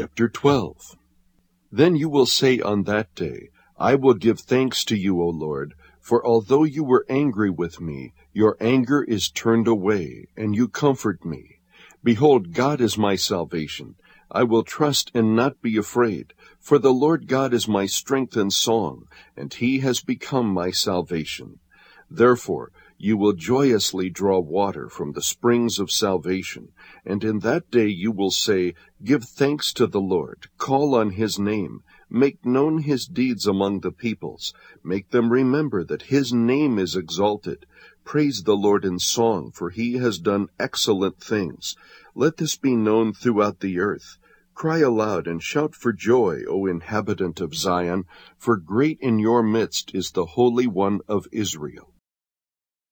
Chapter 12 Then you will say on that day, I will give thanks to you, O Lord, for although you were angry with me, your anger is turned away, and you comfort me. Behold, God is my salvation. I will trust and not be afraid, for the Lord God is my strength and song, and he has become my salvation. Therefore, you will joyously draw water from the springs of salvation, and in that day you will say, Give thanks to the Lord, call on his name, make known his deeds among the peoples, make them remember that his name is exalted. Praise the Lord in song, for he has done excellent things. Let this be known throughout the earth. Cry aloud and shout for joy, O inhabitant of Zion, for great in your midst is the Holy One of Israel.